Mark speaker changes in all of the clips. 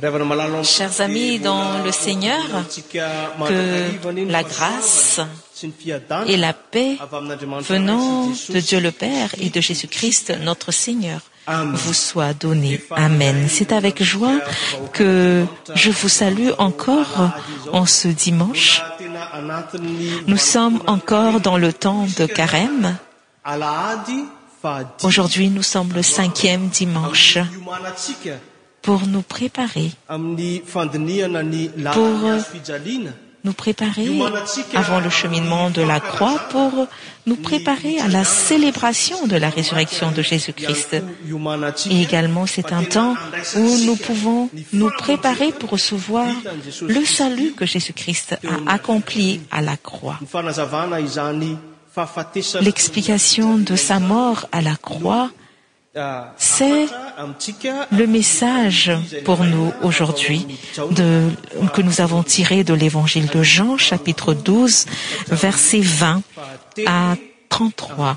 Speaker 1: smis dont le seigneur que la grâce et la paix venant de dieu le père et de jésus-christ notre seigneur vous soint donnés amen c'est avec joie que je vous salue encore e ce dimaousomms no dans le temps de cêmuouui nous sommes le è dimanh pornous prparer nous préparer avant le cheminement de la croix pour nous préparer à la célébration de la résurrection de jésus christ et également c'est un temps où nous pouvons nous préparer pour recevoir le salut que jésus-christ a accompli à la croix l'explication de sa mort à la croix c'est le message pour nous aujourd'hui que nous avons tiré de lévangile de jean chp 12 2 à 33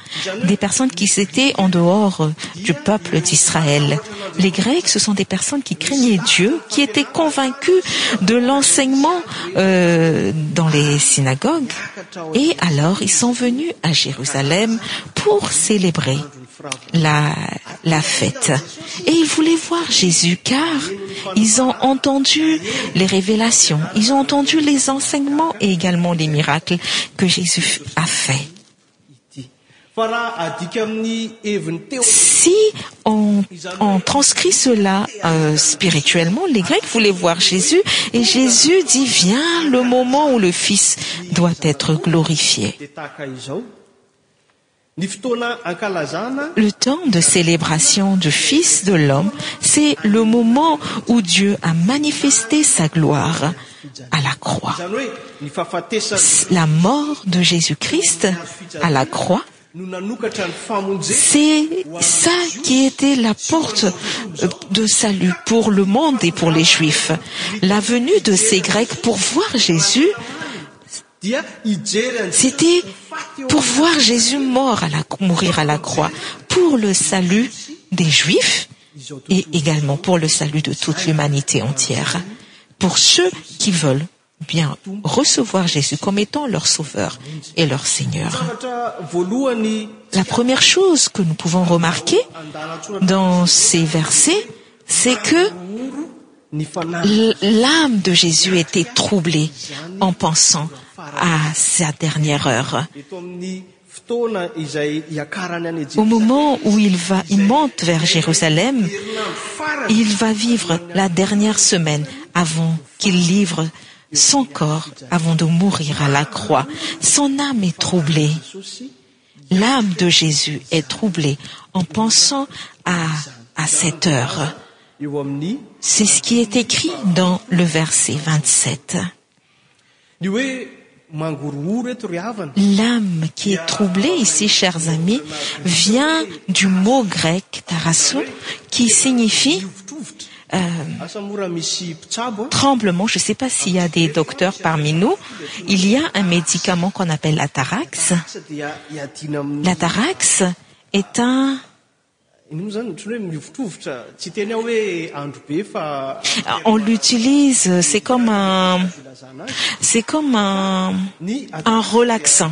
Speaker 1: des personnes qui étaient en dehors du peuple d'israël les grecs ce sont des personnes qui craignaient dieu qui étaient convaincues de l'enseignement euh, dans les synagogues et alors ils sont venus à jérusalem pour célébrer la fête et ils voulaient voir jésus car ils ont entendu les révélations ils ont entendu les enseignements et également les miracles que jésus a faits si on transcrit cela euh, spirituellement les grecs voulaient voir jésus et jésus dit viens le moment où le fils doit être glorifié le temps de célébration du fils de l'homme c'est le moment où dieu a manifesté sa gloire à la croix la mort de jésus-christ à la croix c'est ça qui était la porte euh, de salut pour le monde et pour les juifs la venue de ces grecs pour voir jésus c'était pour voir jésus momourir à la croix pour le salut des juifs et également pour le salut de toute l'humanité entière pour ceux qui veulent bien recevoir jésus comme étant leur sauveur et leur seigneur la première chose que nous pouvons remarquer dans ces versets c'est que l'âme de jésus était troublée en pensant sa dernière heure au moment où il va il monte vers jérusalem il va vivre la dernière semaine avant qu'il livre son corps avant de mourir à la croix son âme est troublée l'âme de jésus est troublée en pensant à cette heure c'est ce qui est écrit dans le verset l'âme qui est troublée ici chers amis vient du mot grec taraso qui signifie euh, tremblement je sais pas s'il y a des docteurs parmi nous il y a un médicament qu'on appelle lataraxe lataraxe est un Ah, on l'utilise c'est comme un c'est commeu un relaxant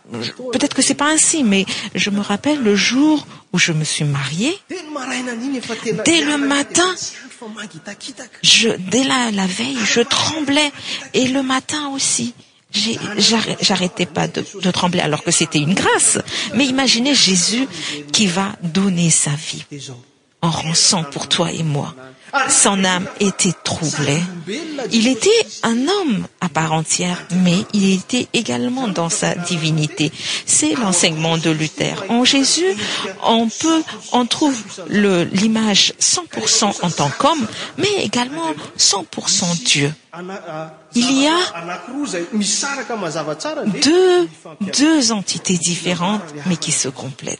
Speaker 1: peut-être que c'est pas ainsi mais je me rappelle le jour où je me suis marié dès le matin dès la veille je tremblai et le matin aussi arrti ps e treble alor que cétait ue grاe mais ie s qui va done sa vie ç pour toi et moi son âme était troublée il était un homme à part entière mais il était également dans sa divinité c'est l'enseignement de luther en jésus on peut on trouve l'image o en tant qu'homme mais également o dieu il y
Speaker 2: adx
Speaker 1: deux entités différentes mais qui se complètent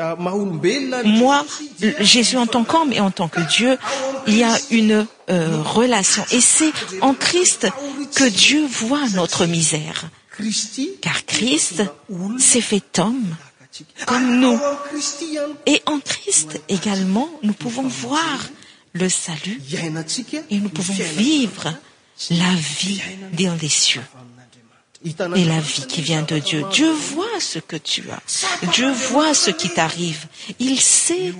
Speaker 1: euh, moi jésus en tant qu'homme et en tant que dieu il y a une euh, relation et c'est en christ que dieu voit notre misère car christ s'est fait homme comme
Speaker 2: ah, nous
Speaker 1: et en christ également nous pouvons voir salutet nous pouvons vivre la vie dans les cieux et la vie qui vient de dieu dieu voit ce que tu as dieu voit ce qui t'arrive il sait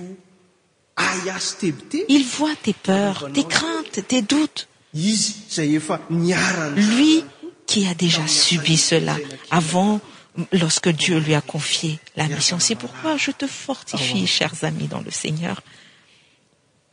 Speaker 1: il voit tes peurs tes craintes tes doutes lui qui a déjà subi cela avant lorsque dieu lui a confié la mission c'est pourquoi je te fortifie chers amis dans le seigneur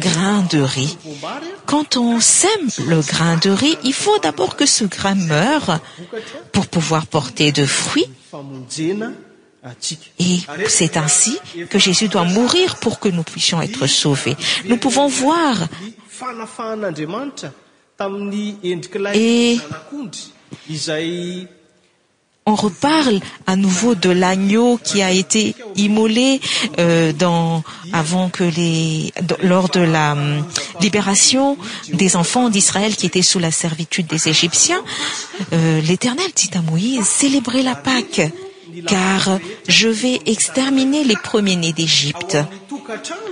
Speaker 1: gin de
Speaker 2: iz
Speaker 1: quand on sème le grain de riz il faut d'abord que ce grain meurt pour pouvoir porter de
Speaker 2: fruit
Speaker 1: et c'est ainsi que jésus doit mourir pour que nous puissions être sauvés nous pouvons
Speaker 2: voire
Speaker 1: on reparle à nouveau de l'agneau qui a été immolé euh, avant q lors de la libération des enfants d'israël qui étaient sous la servitude des égyptiens euh, l'éternel dit à moïse célébrez la pâque car je vais exterminer les premiers
Speaker 2: nés d'égypte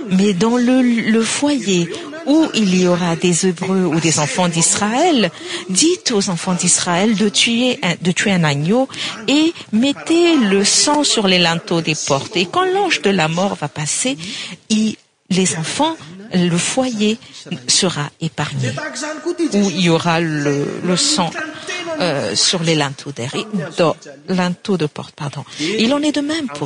Speaker 1: mais dans le foyer o il y aura des hébreux ou des enfants d'israël dites aux efants disraël de tuer un agneau et mettez le sang sur les lintaux des portes et quand l'ange de la mort va passer s le for sera épargs euh, lntu de porte iln est de même
Speaker 2: pou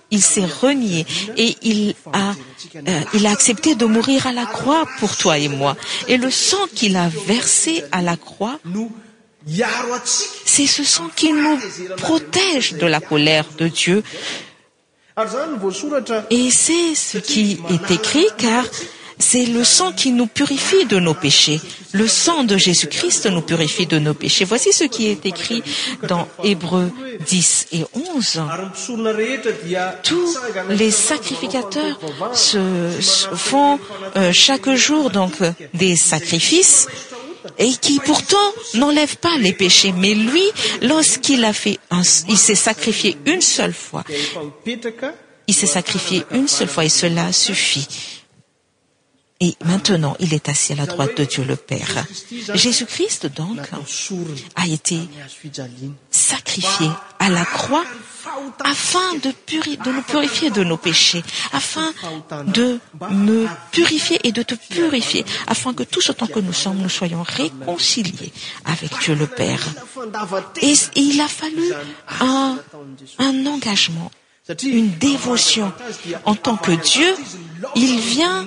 Speaker 1: il s'est renié et euh, il a accepté de mourir à la croix pour toi et moi et le sang qu'il a versé à la croix c'est ce sang qui nous protège de la colère de dieu et c'est ce qui est écrit car c'est le sang qui nous purifie de nos péchés le sang de jésus christ nous purifie de nos péchés voici ce qui est écrit dans hébreu 10 et tous les sacrificateurs sefont euh, chaque jour donc des sacrifices et qui pourtant n'enlève pas les péchés mais lui lorsqu'il a faitil s'est sacrifié une seule fois et cela suffit maintenant il est assis à la droite de dieu le père jésus-christ donc a été sacrifié à la croix afin de nos purifier de nos péchés afin de ne purifier et de te purifier afin que tout etamp que nous sommes nous soyons réconciliés avec dieu le père et il a fallu un engagement une dévotion en tant que dieu il vien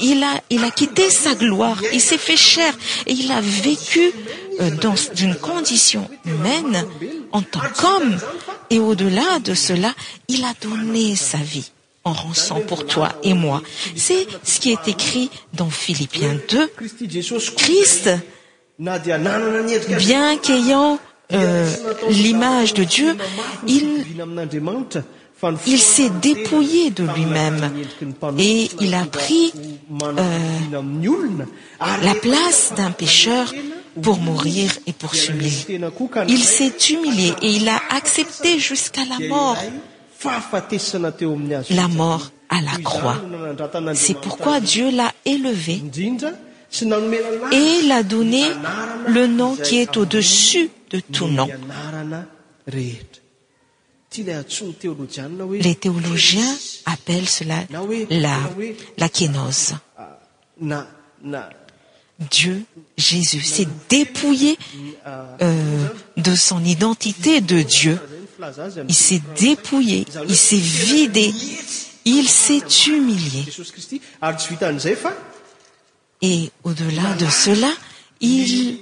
Speaker 1: il a quitté sa gloire il s'est fait cher e il a vécu euh, ndune condition humaine en tant qu'homme et au delà de cela il a donné sa vie en rançan pour toi et moi c'est ce qui est écrit dans
Speaker 2: philippien
Speaker 1: christ bien qu'ayant euh, l'image de dieu il s'est dépouillé de lui-même et il a pris
Speaker 2: euh,
Speaker 1: la place d'un pêcheur pour mourir et pour shumilier il s'est humilié et il a accepté jusqu'à la mortla mort à la croixc'est pourquoi dieu l'a élevé et l'a donné le nom qui est au-dessus de tout nom les théologiens appellen cela la kénos
Speaker 2: ah,
Speaker 1: dieu jésus s'est dépouillé ah, euh, de son identité de dieu il s'est dépouillé il s'est vidé il s'est
Speaker 2: ah, humilié
Speaker 1: et au delà de cela il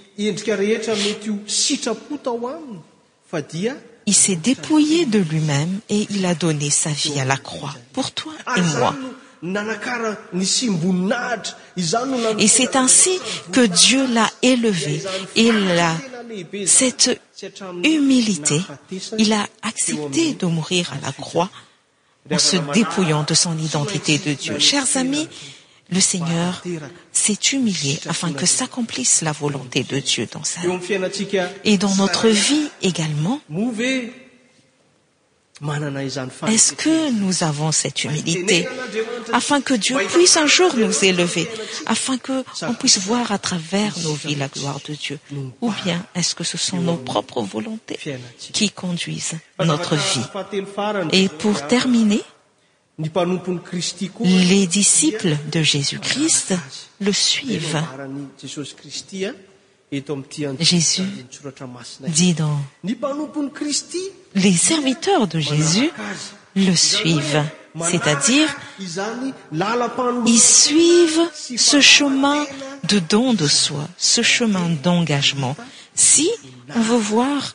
Speaker 1: il s'est dépouillé de lui-même et il a donné sa vie à la croix pour toi et moiet c'est ainsi que dieu l'a élevé et acette humilité il a accepté de mourir à la croix en se dépouillant de son identité de dieu chers amis le seigneur est humilié afin que s'accomplisse la volonté de dieu
Speaker 2: dan
Speaker 1: et dans notre vie également est-ce que nous avons cette humilité afin que dieu puisse un jour nous élever afin qu'on puisse voir à travers nos vies la gloire de dieu ou bien est ce que ce sont nos propres volontés qui conduisent notre vieet pour terminer les disciples de jésus-christ le suiventsdles serviteurs de jésus le
Speaker 2: suiventc'est-à-dire
Speaker 1: ils suivent ce chemin de don de soi ce chemin d'engagement si on veut voir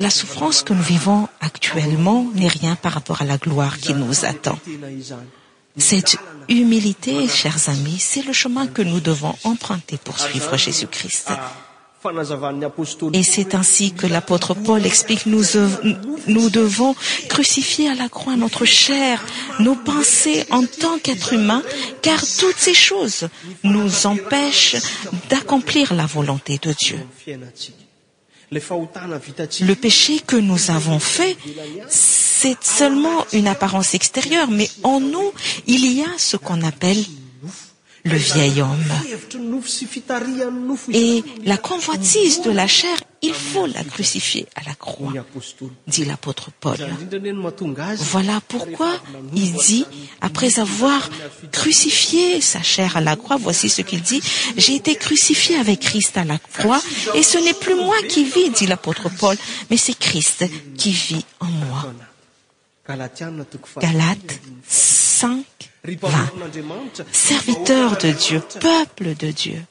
Speaker 1: la souffrance que nous vivons actuellement n'est rien par rapport à la gloire qui nous attend cette humilité chers amis c'est le chemin que nous devons emprunter pour suivre jésus christ et c'est ainsi que l'apôtre paul explique qnous devons crucifier à la croix notre chair nos pensées en tant qu'être humain car toutes ces choses nous empêchent d'accomplir la volonté de dieu le péché que nous avons faitc c'est seulement une apparence extérieure mais en ous il y a ce qu'on appelle le vieil homme et la convoitise de la chair il faut la crucifier à la croix dit l'apôtre paul voilà pourquoi il dit après avoir crucifié sa chair à la croix voici ce qu'il dit j'ai été crucifié avec christ à la croix et ce n'est plus moi qui vis dit l'apôtre paul mais c'est christ qui vis en moi galate serviteur de dieu peuple de dieu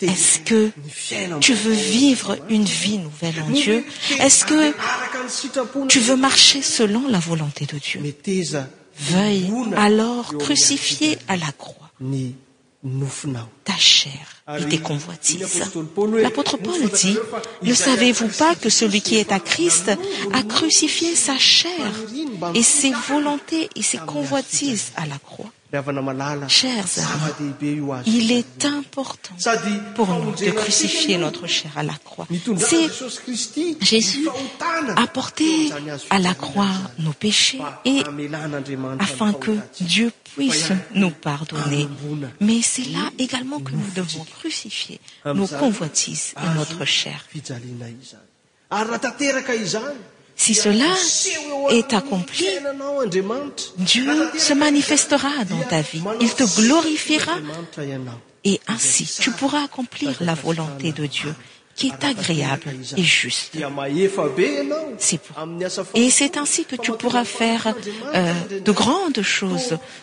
Speaker 1: est-ce que tu veux vivre une vie nouvelle en dieu est-ce que tu veux marcher selon la volonté de dieu veuille alors crucifier à la croixa chir ee convoitisesl'apôtre paul dit ne savez-vous pas que celui qui est à christ a crucifié sa chair et ses volontés et ses convoitises à la croix s amis ilest importt pour ous de crucifienotre chr à a coixs ao à a croix nos chés e afin que dieupuisse nous paronne mais c'est là également que nous devons crucifier nos cnvoitises et notre chr si cela est accompli dieu se manifestera dans ta vie il te glorifiera et ainsi tu pourras accomplir la volonté de dieu qui est agréable et justeet c'est ainsi quetu pourras faire euh, de grandes choses